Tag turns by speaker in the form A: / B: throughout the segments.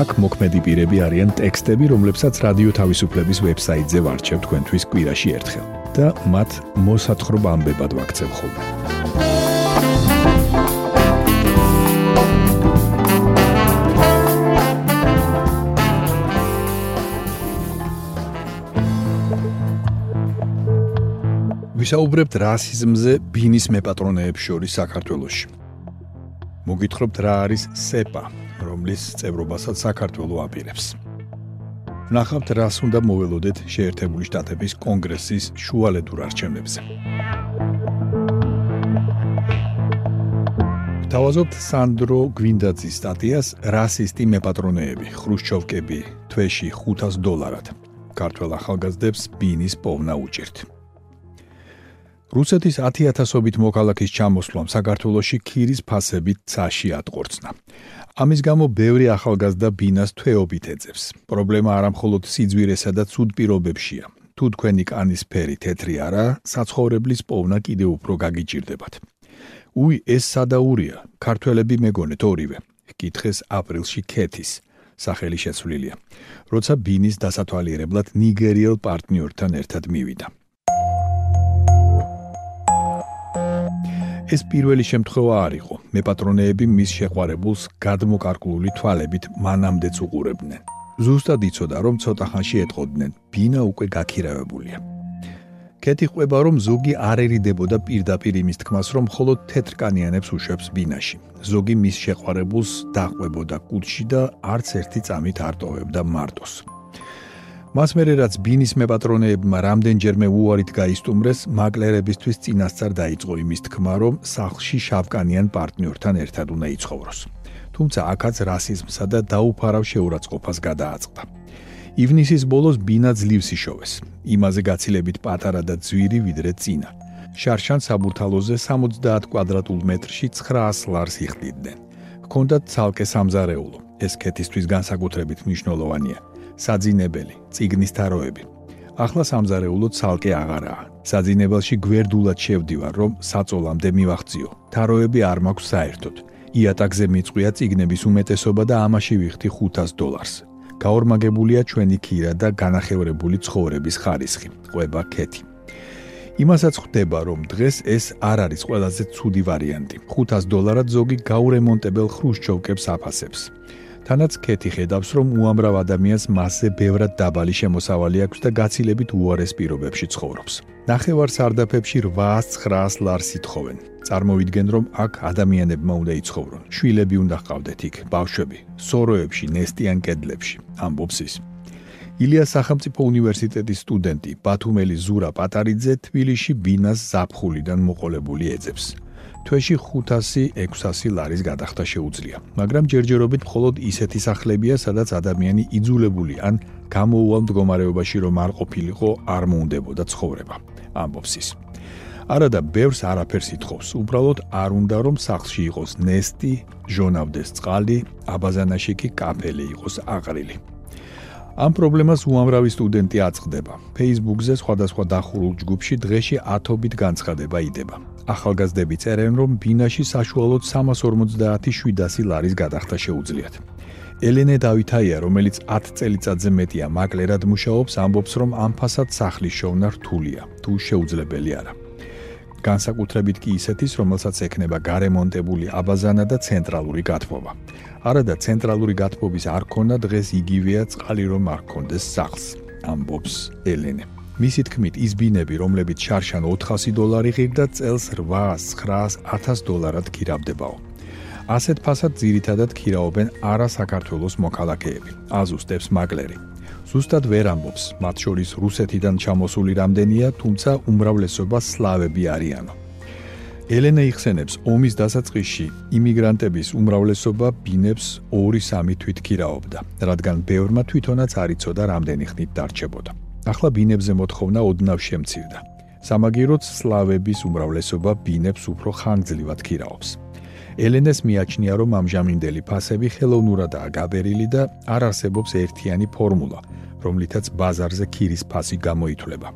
A: აქ მოქმედი პირები არიან ტექსტები, რომლებსაც რადიო თავისუფლების ვებსაიტზე ვარჩევ თქვენთვის კვირაში ერთხელ და მათ მოსათხრობ ამბებად ვაქცევ ხოლმე. ვისაუბრებთ რასიზმზე ბინის მეპატრონეებს შორის საქართველოში. მოგითხრობთ რა არის სეპა, რომლის წევრობასაც საქართველოს აპირებს. ნახავთ, რას უნდა მოველოდეთ შეერთებული შტატების კონგრესის შუალედურ არჩევნებზე. თავაზობთ სანდრო გვინდაძის სტატიას რასისტი მეპატრონეები, ხრუშჩოვკები, თვეში 500 დოლარად. ქართველ ახალგაზრდებს ბინის პოვნა უჭირთ. რუსეთის 10000ობით მოქალაქის ჩამოსვლამ საქართველოში ქირის ფასებით ცაში ატყორცნა. ამის გამო ბევრი ახალგაზრდა ბინას თვეობით ეძებს. პრობლემა არამხოლოდ სიძვირესა და ცუდ პირობებშია. თუ თქვენი კანის ფერი თეთრი არა, საცხოვრებლის პოვნა კიდევ უფრო გაგიჭირდებათ. უი, ეს სადაურია. ქართველები მეგონეთ ორივე. კითხეს აპრილში ქეთის სახელი შეცვლილია. როცა ბინის დასათვალიერებლად ნიგერიელ პარტნიორთან ერთად მივიდა. ეს პირველი შემთხვევა არ იყო. მეპატრონეები მის შეყვარებულს გადმოკარკლული თვალებით მანამდეც უყურებდნენ. ზუსტად იცოდა, რომ ცოტა ხანში ეტყოდნენ, ბინა უკვე გაქირავებულია. კეთი ყვება, რომ ზოგი არ ერიდებოდა პირდაპირ იმის თქმას, რომ მხოლოდ თეთრკანიანებს უშვებს ბინაში. ზოგი მის შეყვარებულს დაყვებოდა კუჩში და არც ერთი წამით არ ტოვებდა მარტოს. მას მერე რაც ბინის მეპატრონეებმა რამდენჯერმე უარით გაისტუმრეს, მაკლერებისთვის წინასწარ დაიწყო იმის თქმა, რომ სახლში შავკანიან პარტნიორთან ერთად უნდა იცხოვროს. თუმცა აქაც რასიზმსა და დაუფარავ შეურაცხყოფას გადააწყდა. ივნისის ბოლოს ბინა ძლივს იშოვეს. იმაზე გაცილებით პატარა და ძვირი ვიდრე წინა. შარშან საბურთალოზე 70 კვადრატულ მეტრში 900 ლარს იხდიდნენ. ჰქონდათ ცალკე სამზარეულო. ეს კეთისთვის განსაკუთრებით მნიშვნელოვანია. საძინებელი, წიგნის თაროები. ახლა სამზარეულოდ ცალკე აღარაა. საძინებელში გვერდულად შევდივარ, რომ საწოლამდე მივახციო. თაროები არ მაქვს საერთოდ. იატაკზე მიწვია წიგნების უმეტესობა და ამაში ვიხდი 500 დოლარს. გაორმაგებულია ჩვენი ქირა და განახევრებული ცხოვრების ხარისხი. ყובה ქეთი. იმასაც ხდება, რომ დღეს ეს არ არის ყველაზე ცუდი ვარიანტი. 500 დოლარად ზოგი გაურემონტებელ ხრუშჩოვკებს აფასებს. თანაც კეთი ხედავს, რომ უამრავ ადამიანს მასზე ბევრად დაბალი შემოსავალი აქვს და გაცილებით უარეს პირობებში ცხოვრობს. ნახევარ სარდაფებში 800-900 ლარს ითხოვენ. წარმოვიდგენ, რომ აქ ადამიანებმა უნდა იცხოვრონ. შვილები უნდა ჰყავდეთ იქ, ბავშვები, სოროებში, ნესტიან კედლებში. ამბობს ის. ილიას სახელმწიფო უნივერსიტეტის სტუდენტი ბათუმელი ზურა პატარიძე თბილისში ბინას ზაფხულიდან მოყოლებული ეძებს. თვეში 500-600 ლარის გადახდა შეუძლია, მაგრამ ჯერჯერობით მხოლოდ ისეთი სახლებია, სადაც ადამიანი იძულებული ან გამოუვალ მდგომარეობაში რომ არ ყოფილიყო, არ მოუნდებოდა ცხოვრება. ამბობს ის. არადა ბევრს არაფერს ითხოვს, უბრალოდ არ უნდა რომ სახლში იყოს ნესტი, ჟონავდეს წყალი, აბაზანაში კი კაფელი იყოს აყრილი. ამ პრობლემას უამრავი სტუდენტი აწყდება. Facebook-ზე სხვადასხვა დახურულ ჯგუფში დღეში 10-ობით განცხადება იდება. ახალგაზრდები წერენ, რომ ბინაში საშუალოდ 350-700 ლარის გადახდა შეუძლიათ. ელენე დავითაია, რომელიც 10 წელიწადზე მეტია მაკლერად მუშაობს, ამბობს, რომ ამ ფასად სახლის შოვნა რთულია, თუ შეუძლებელი არა. განსაკუთრებით კი ისეთის, რომელსაც ექნება გარემონტებული აბაზანა და ცენტრალური გათბობა. არადა ცენტრალური გათბობის არ ქონა დღეს იგივეა წყალი რომ არ ქონდეს სახლს, ამბობს ელენე. მისი თქმით, ის ბინები, რომლებიც შარშან 400 დოლარი ღირდა წელს 800, 900, 1000 დოლარად ქირავდებაო. ასეთ ფასად ძირითადად ქირაობენ არა საქართველოს მოქალაქეები. აზუსტებს მაკლერი. ზუსტად ვერ ამბობს, მათ შორის რუსეთიდან ჩამოსული რამდენია, თუმცა უმრავლესობა სლავები არიანო. ელენა იხსენებს ომის დასაწყისში იმიგრანტების უმრავლესობა ბინებს 2-3 თვით ქირაობდა, რადგან ბევრმა თვითონაც არ იცოდა რამდენი ხნით დარჩებოდა. ახლა ბინებზე მოთხოვნა ოდნავ შემცირდა. სამაგიეროდ სლავების უმრავლესობა ბინებს უფრო ხანგრძლივად ქირაობს. ელენეს მიაჩნია, რომ ამჟამინდელი ფასები ხელოვნურადაა გაბერილი და არ არსებობს ერთიანი ფორმულა, რომლითაც ბაზარზე ქირის ფასი გამოითვლება.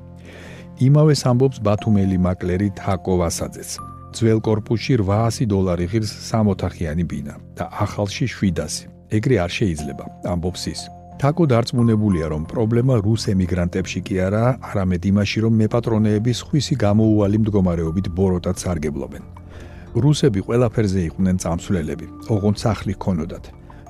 A: იმავეს ამბობს ბათუმელი მაკლერი თაკო ვასაძეც. ძველ корпуში 800 დოლარი ღირს სამოთახიანი ბინა და ახალში 700. ეგრე არ შეიძლება, ამბობს ის. თაკო დარწმუნებულია, რომ პრობლემა რუს ემიგრანტებში კი არაა, არამედ იმაში, რომ მეპატრონეები სხვისი გამოუვალი მდგომარეობით ბოროტად სარგებლობენ. რუსები ყველაფერზე იყვნენ წამსვლელები, ოღონდ სახლი ჰქონოდათ.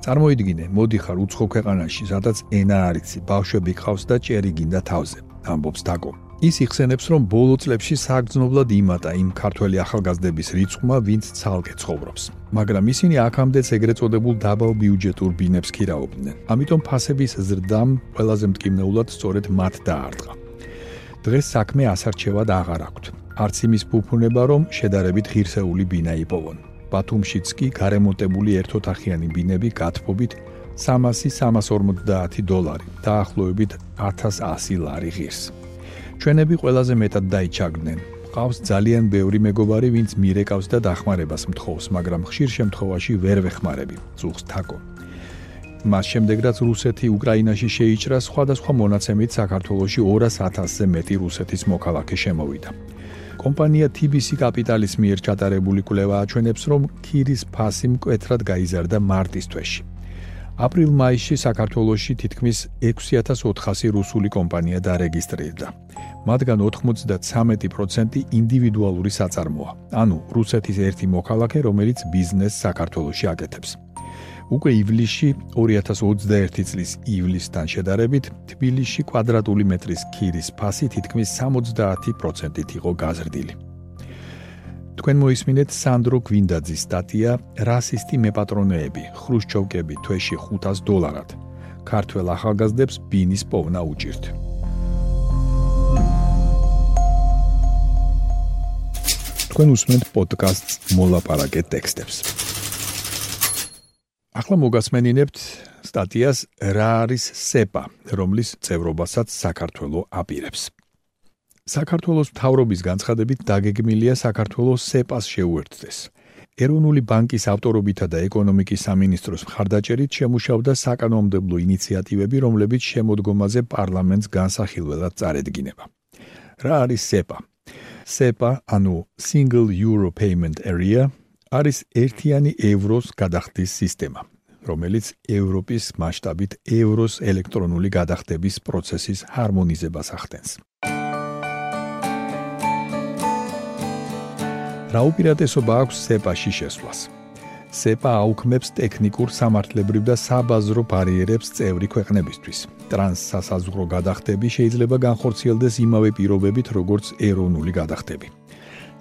A: წარმოიდგინე, მოდიხარ უცხო ქვეყანაში, სადაც ენა არიცი, ბავშვები ყავს და ჭერი გინდა თავზე, ამბობს თაკო. ის იხსენებს, რომ ბოლო წლებში საგრძნობლად იმატა იმ ქართველი ახალგაზრდების რიცხვმა, ვინც ცალკე ცხოვრობს. მაგრამ ისინი აქამდეც ეგრეთ წოდებულ დაბალ ბიუჯეტურ ბინებს ქირაობდნენ. ამიტომ ფასების ზრდამ ყველაზე მტკივნეულად სწორედ მათ დაარტყა. დღეს საქმე ასარჩევად აღარ აქვთ. არც იმის ფუფუნება, რომ შედარებით ღირსეული ბინა იპოვონ. ბათუმშიც კი გარემონტებული ერთოთახიანი ბინები გათფობით 300-350 დოლარი, დაახლოებით 1100 ლარი ღირს. ჩვენები ყველაზე მეტად დაიჩაგდნენ. ყავს ძალიან ბევრი მეგობარი, ვინც მირეკავს და დახმარებას მთხოვს, მაგრამ ხშირ შემთხვევაში ვერ ვეხმარები. წუხს თაკო. მას შემდეგ რაც რუსეთი უკრაინაში შეიჭრა, სხვადასხვა მონაცემით საქართველოში 200.000-ზე მეტი რუსეთის მოქალაქე შემოვიდა. კომპანია TBC კაპიტალის მიერ ჩატარებული კვლევა აჩვენებს, რომ ქირის ფასი მკვეთრად გაიზარდა მარტის თვეში. აპრილ-მაისში საქართველოში თითქმის 6400 რუსული კომპანია დარეგისტრირდა. მათგან 93% ინდივიდუალური საწარმოა, ანუ რუსეთის ერთი მოქალაქე, რომელიც ბიზნესს საქართველოში აკეთებს. უკვე ივლისში 2021 წლის ივლისთან შედარებით თბილისში კვადრატული მეტრის ქირის ფასი თითქმის 70%-ით იყო გაზრდილი. თქვენ მოისმინეთ სანდრო გვინდაძის სტატია რასისტი მეპატრონეები ხრუშჩოვკები თვეში 500 დოლარად. ქართველ ახალგაზრდებს ბინის პოვნა უჭირთ. თქვენ უსმენთ პოდკასტს მოლაპარაკე ტექსტებს. ახლა მოგასმენინებთ სტატიას რა არის სეპა რომლის წევრობასაც საქართველოს აპირებს საქართველოს მთავრობის განცხადებით დაგეგმილია საქართველოს სეპას შეუერთდეს. ეროვნული ბანკის ავტორობითა და ეკონომიკის სამინისტროს მხარდაჭერით შემუშავდა საკანონმდებლო ინიციატივები, რომლებიც შემოდგომაზე პარლამენტს განსახილველად წარედგინება. რა არის სეპა? სეპა, ანუ Single Euro Payment Area, არის ერთიანი ევროს გადახდის სისტემა, რომელიც ევროპის მასშტაბით ევროს ელექტრონული გადახდების პროცესის ჰარმონიზებას ახდენს. რა უპირატესობა აქვს სეპაში შესვლას? სეპა აუქმებს ტექნიკურ სამართლებრივ და საბაზრო ბარიერებს წევრი ქვეყნებისთვის. ტრანსსასაზღვრო გადახდები შეიძლება განხორციელდეს იმავე პირობებით, როგორც ეროვნული გადახდები.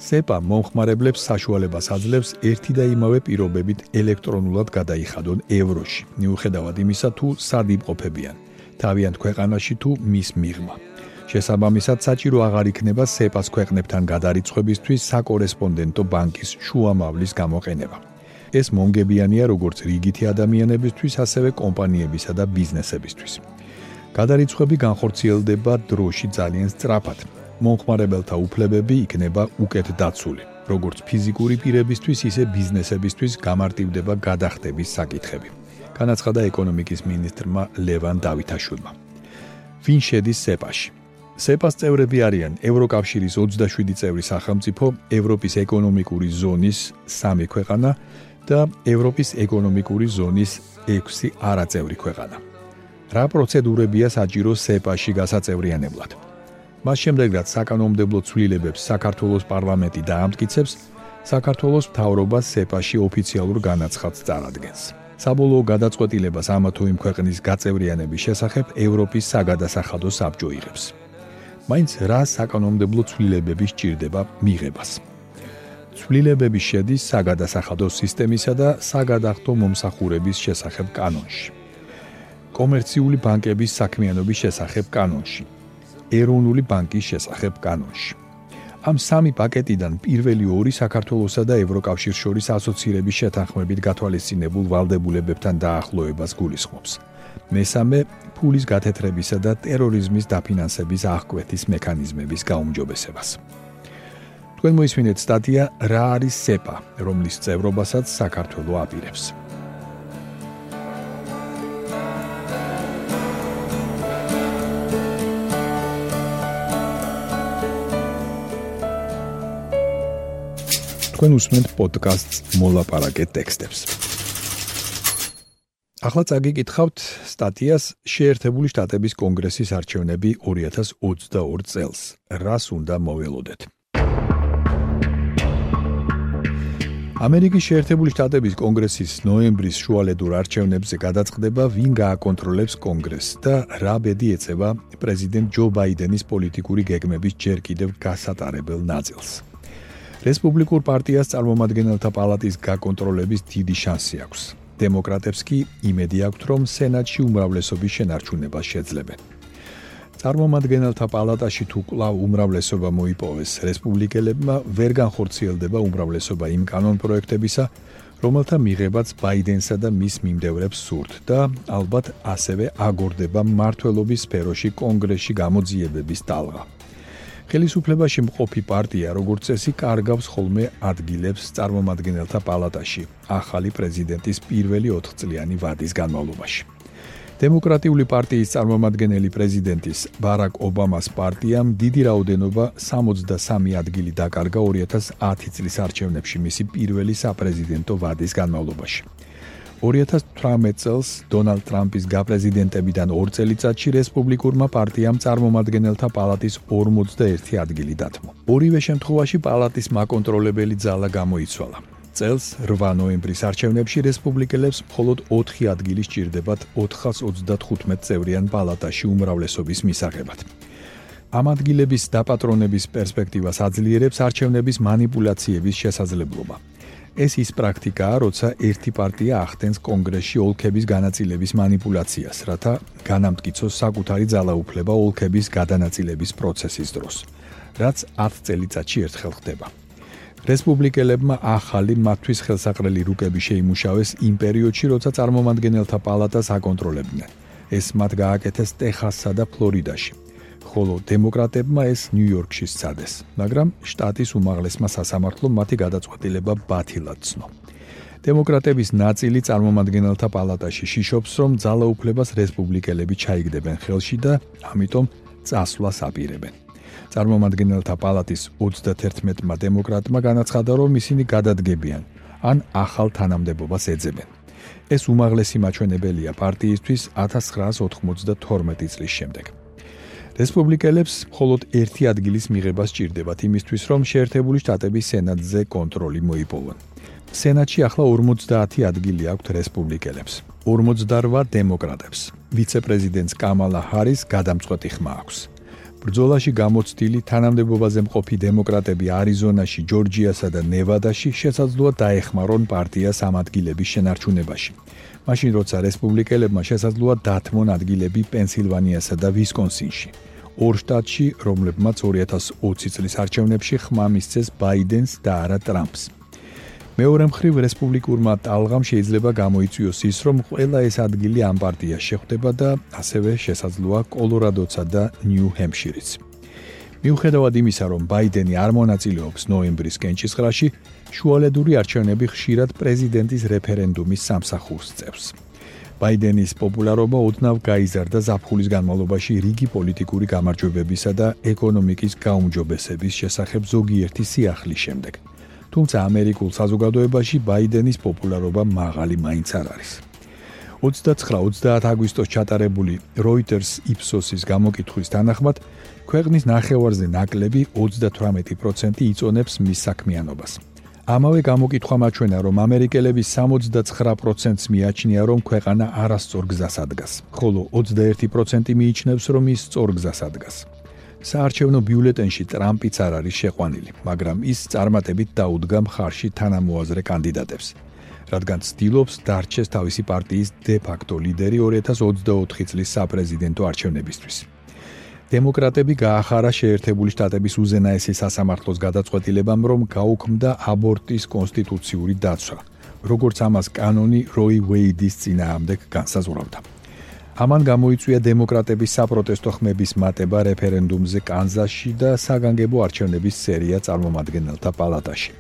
A: სეპა მომხმარებლებს საშუალებას აძლევს ერთი და იმავე პირობებით ელექტრონულად გადაიხადონ ევროში, მიუხედავად იმისა, თუ სად იმყოფებიან, თავიანთ ქვეყანაში თუ მის მიღმა. შესაბამისად საჭირო აღარ იქნება სეპას ქვეყნებთან გადარიცხვებისთვის საკორესპონდენტო ბანკის შუამავლის გამოყენება. ეს მონგებიანია როგორც რიგითი ადამიანებისთვის, ასევე კომპანიებისა და ბიზნესებისთვის. გადარიცხვები განხორციელდება დროში ძალიან სწრაფად. მომხმარებელთა უფლებები იქნება უკეთ დაცული. როგორც ფიზიკური პირებისთვის, ისე ბიზნესებისთვის გამარტივდება გადახდების საკითხები. განაცხადა ეკონომიკის მინისტრმა ლევან დავითაშვილმა. ვინ შედის სეპაში? სეპას წევრები არიან ევროკავშირის 27 წევრი სახელმწიფო, ევროპის ეკონომიკური ზონის 3 ქვეყანა და ევროპის ეკონომიკური ზონის 6 არაწევრი ქვეყანა. რა პროცედურებია საჭირო სეპაში გასაწევრიანებლად? მას შემდეგ რაც საკანონმდებლო ცვლილებებს საქართველოს პარლამენტი დაამტკიცებს, საქართველოს მთავრობა სეპაში ოფიციალურ განაცხადს წარადგენს. საბოლოო გადაწყვეტილებას ამა თუ იმ ქვეყნის გაწევრიანების შესახებ ევროპის საგადასახადო საბჭო იღებს. მაინც რა საკანონმდებლო ცვლილებები სჭირდება მიღებას. ცვლილებები შედის საგადასახადო სისტემისა და საგადახდო მომსახურების შესახებ კანონში. კომერციული ბანკების საქმიანობის შესახებ კანონში. ეროვნული ბანკის შესახებ კანონში. ამ სამი პაკეტიდან პირველი ორი საქართველოსა და ევროკავშირს შორის ასოცირების შეთანხმებით გათვალისწინებულ ვალდებულებებთან დაახლოებას გულისხმობს. მესამე ფულის გათეთრებისა და ტერორიზმის დაფინანსების აღკვეთის მექანიზმების გაუმჯობესებას. თქვენ მოისმინეთ სტატია რა არის სეპა, რომლის წევრობასაც საქართველოს აპირებს. თქვენ უსმენთ პოდკასტს მოლაპარაკე ტექსტებს. ახლა წაგიკითხავთ სტატიას შეერთებული შტატების კონგრესის არჩევნები 2022 წელს. რას უნდა მოველოდეთ? ამერიკის შეერთებული შტატების კონგრესის ნოემბრის შუალედურ არჩევნებზე გადაწყდება ვინ გააკონტროლებს კონგრესს და რა ბედი ეწევა პრეზიდენტ ჯო ბაიდენის პოლიტიკური გეგმების ჯერ კიდევ გასატარებელ ნაწილს. რესპუბლიკურ პარტიას წარმომადგენელთა პალატის გაკონტროლების დიდი შანსი აქვს. დემოკრატებს კი იმედი აქვთ, რომ სენატში უმრავლესობის შენარჩუნება შეძლებენ. წარმომადგენელთა პალატაში თუ კვლავ უმრავლესობა მოიპოვეს, რესპუბლიკელებმა ვერ განხორციელდება უმრავლესობა იმ კანონპროექტებისა, რომელთა მიღებაც ბაიდენსა და მის მიმდევრებს სურთ და ალბათ ასევე აგორდება მართლობის სფეროში კონგრესში გამოძიებების ტალღა. ხელისუფლებაში მყოფი პარტია როგორც წესი კარგავს ხოლმე ადგილებს წარმომადგენელთა პალატაში ახალი პრეზიდენტის პირველი 4 წლიანი ვადის განმავლობაში. დემოკრატიული პარტიის წარმომადგენელი პრეზიდენტის ბარაკ ობამას პარტიამ დიდი რაოდენობა 63 ადგილი დაკარგა 2010 წლის არჩევნებში მისი პირველი საპრეზიდენტო ვადის განმავლობაში. 2018 წელს დონალდ ტრამპის გაპრეზიდენტებიდან ორ წელიწადში რესპუბლიკურმა პარტიამ წარმომადგენელთა პალატის 41 ადგილი დათმო. ორივე შემთხვევაში პალატის მაკონტროლებელი ძალა გამოიცვალა. წელს 8 ნოემბრის არჩევნებში რესპუბლიკელებს მხოლოდ 4 ადგილი სჭირდებათ 435 წევრიან პალატაში უმრავლესობის მისაღებად. ამ ადგილების დაპატრონების პერსპექტივას აძლიერებს არჩევნების მანიპულაციების შესაძლებლობა. ეს ის პრაქტიკაა, როცა ერთი პარტია ახდენს კონგრესში ოლქების განაწილების манипуляციას, რათა განამტკიცოს საკუთარი ძალაუფლება ოლქების გადანაწილების პროცესის დროს, რაც 10 წელიწადში ერთხელ ხდება. რესპუბლიკელებმა ახალი მათთვის ხელსაყრელი რუკები შეიმუშავეს იმ პერიოდში, როცა წარმომადგენელთა პალატას აკონტროლებდნენ. ეს მათ გააკეთეს ტეხასსა და ფლორიდაში. ხოლო დემოკრატებმა ეს ნიუ-იორკში სცადეს, მაგრამ შტატის უმაღლესმა სასამართლომ მათი გადაწყვეტილება ბათილად ცნო. დემოკრატების ნაწილი წარმომადგენელთა პალატაში შიშობს, რომ ძალაუფლებას რესპუბლიკელები ჩაიგდებენ ხელში და ამიტომ წასვლას აპირებენ. წარმომადგენელთა პალატის 31-მა დემოკრატმა განაცხადა, რომ ისინი გადადგებიან ან ახალ თანამდებობას ეძებენ. ეს უმაღლესი მაჩვენებელია პარტიისთვის 1992 წლის შემდეგ. რესპუბლიკელებს მხოლოდ ერთი ადგილის მიღება სჭირდებათ იმისთვის, რომ შეერთებული შტატების სენატზე კონტროლი მოიპოვონ. სენატში ახლა 50 ადგილი აქვთ რესპუბლიკელებს, 48 დემოკრატებს. ვიცე-პრეზიდენტს კამალა ჰარის გადამწყვეტი ხმა აქვს. ბრძოლაში გამოცდილი თანამდებობაზე მყოფი დემოკრატები არიზონაში, ჯორჯიასა და ნევადაში შესაძლოა დაეხმარონ პარტიას ამ ადგილების შენარჩუნებაში. მაშინ როცა რესპუბლიკელებმა შესაძლოა დათმონ ადგილები პენსილვანიასა და ვისკონსინში. ორ შტატში, რომლებმაც 2020 წლის არჩევნებში ხმა მისცეს ბაიდენს და არა ტრამპს. მეორე მხრივ რესპუბლიკურმა ტალღამ შეიძლება გამოიწვიოს ის, რომ ყველა ეს ადგილი ამ პარტიას შეხვდება და ასევე შესაძლოა კოლორადოცა და ნიუ-ჰემპშირიც. მიუხედავად იმისა, რომ ბაიდენი არ მონაწილეობს ნოემბრის კენჭისყრაში, შუალედური არჩევნები ხშირად პრეზიდენტის რეფერენდუმის სამსახურს წევს. ბაიდენის პოპულარობა ოდნავ გაიზარდა ზაფხულის განმავლობაში რიგი პოლიტიკური გამარჯვებებისა და ეკონომიკის გაუმჯობესების შესახებ ზოგიერთი სიახლის შემდეგ. თუმცა ამერიკულ საზოგადოებაში ბაიდენის პოპულარობა მაღალი მაინც არ არის. 29-30 აგვისტოს ჩატარებული Reuters Ipsos-ის გამოკითხვის თანახმად, ქვეყნის ნახევარზე ნაკლები 38% იწონებს მის საქმიანობას. ამავე გამოკითხვა მაჩვენა, რომ ამერიკელების 69%-ს მიაჩნია, რომ ქვეყანა არასწორ გზას ადგას, ხოლო 21% მიიჩნევს, რომ ის სწორ გზას ადგას. საარჩევნო ბიულეტენში ტრამპიც არ არის შეყვანილი, მაგრამ ის წარმატებით დაუდგა მხარში თანამოაზრე კანდიდატებს. რადგან ცდილობს დარჩეს თავისი პარტიის დე-ფაქტო ლიდერი 2024 წლის საპრეზიდენტო არჩევნებისთვის. დემოკრატები გაახარა შეერთებული შტატების უზენაესი სასამართლოს გადაწყვეტილებამ, რომ გაუქმდა აბორტის კონსტიტუციური დაცვა, როგორც ამას კანონი როი ვეიდის წინააღმდეგ განსაზღვრავდა. ამან გამოიწვია დემოკრატების საპროტესტო ხმების მატება რეფერენდუმზე კანზასში და საგანგებო არჩევნების სერია წარმომადგენელთა პალატაში.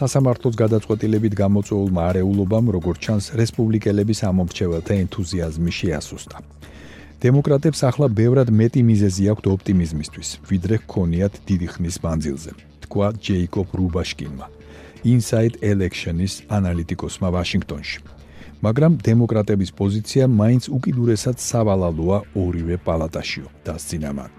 A: სასამართლოს გადაწყვეტილებით გამოწვეულმა არეულობამ, როგორც ჩანს, რესპუბლიკელების ამომრჩეველთა ენთუზიაზმი შეასუსტა. დემოკრატებს ახლა ბევრად მეტი მიზეზი აქვთ ოპტიმიზმისთვის, ვიდრე ჰქონიათ დიდი ხნის მანძილზე, თქვა ჯეიკობ რუბაშკინმა. Inside Election-ის ანალიტიკოსმა ვაშინგტონში. მაგრამ დემოკრატების პოზიცია მაინც უკიდურესად სავალალოა ორივე პალატაშიო, დასცინა მან.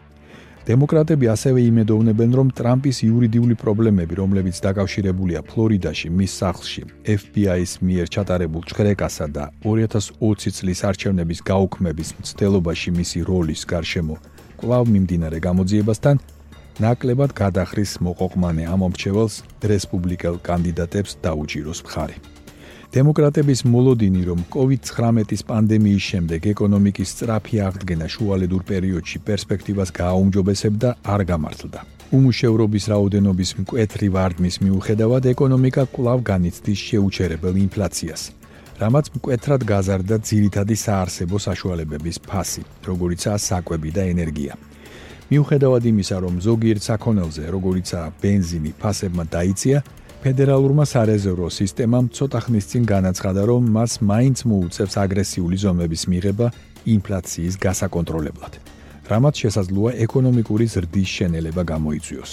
A: დემოკრატები ასევე იმედოვნებენ, რომ ტრამპის იურიდიული პრობლემები, რომლებიც დაკავშირებულია ფლორიდაში მის სახლში, FBI-ის მიერ ჩატარებულ ჭხრეკასა და 2020 წლის არჩევნების გაუქმების მცდელობაში მისი როლის გარშემო კვლავ მიმდინარე გამოძიებასთან ნაკლებად გადახრის მოყოყმანე ამომრჩეველს რესპუბლიკელ კანდიდატებს დაუჭიროს მხარი. დემოკრატების მოლოდინი, რომ COVID-19-ის პანდემიის შემდეგ ეკონომიკის სწრაფი აღდგენა შუალედურ პერიოდში პერსპექტივას გააუმჯობესებდა, არ გამართლდა. უმუშევრობის რაოდენობის მკვეთრი ვარდნის მიუხედავად, ეკონომიკა კვლავ განიცდის შეუჩერებელ ინფლაციას. რამაც მკვეთრად გაზარდა ძირითადი საარსებო საშუალებების ფასი, როგორიცაა საკვები და ენერგია. მიუხედავად იმისა, რომ ზოგიერთ საქონელზე, როგორიცაა ბენზინი, ფასებმა დაიწია, ფედერალურმა სარეზერვო სისტემამ ცოტა ხნის წინ განაცხადა, რომ მას მაინც მოუწევს აგრესიული ზომების მიღება ინფლაციის გასაკონტროლებლად. რამაც შესაძლოა ეკონომიკური ზრდის შენელება გამოიწვიოს.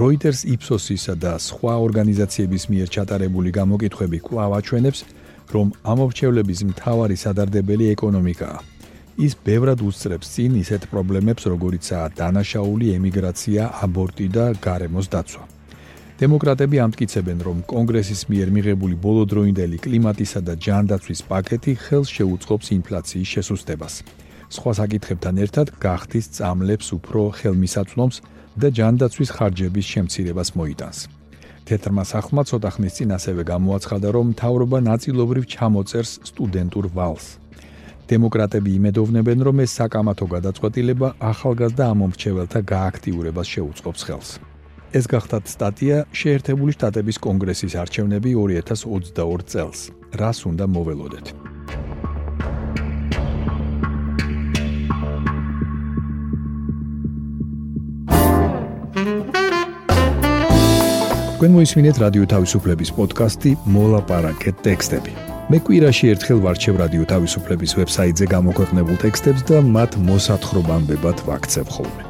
A: Reuters Ipsos-ისა და სხვა ორგანიზაციების მიერ ჩატარებული გამოკითხვები კვლავ აჩვენებს, რომ ამორჩევლების მთავარი სადარდებელი ეკონომიკაა. ის ბევრად უსწრებს წინ ისეთ პრობლემებს, როგორიცაა დანაშაული ემიგრაცია, აბორტი და გარემოს დაცვა. დემოკრატები ამტკიცებენ, რომ კონგრესის მიერ მიღებული ბოლოდროინდელი კლიმატისა და ჯანდაცვის პაკეტი ხელს შეუწყობს ინფლაციის შესუსტებას. სხვა საკითხებთან ერთად გახდის წამლებს უფრო ხელმისაწვდომს და ჯანდაცვის ხარჯების შემცირებას მოიტანს. თეთრმა სახლმა ცოტა ხნის წინ ასევე გამოაცხადა, რომ მთავრობა ნაწილობრივ ჩამოწერს სტუდენტურ ვალს. დემოკრატები იმედოვნებენ, რომ ეს საკამათო გადაწყვეტილება ახალგაზრდა ამომრჩეველთა გააქტიურებას შეუწყობს ხელს. ეს გახდათ სტატია შეერთებული შტატების კონგრესის არჩევნები 2022 წელს. რას უნდა მოველოდეთ? თქვენ მოისმინეთ რადიო თავისუფლების პოდკასტი მოლაპარაკეთ ტექსტები. მე კვირაში ერთხელ ვარჩევ რადიო თავისუფლების ვებსაიტზე გამოქვეყნებულ ტექსტებს და მათ მოსათხრობამდე ვაქცევ ხოლმე.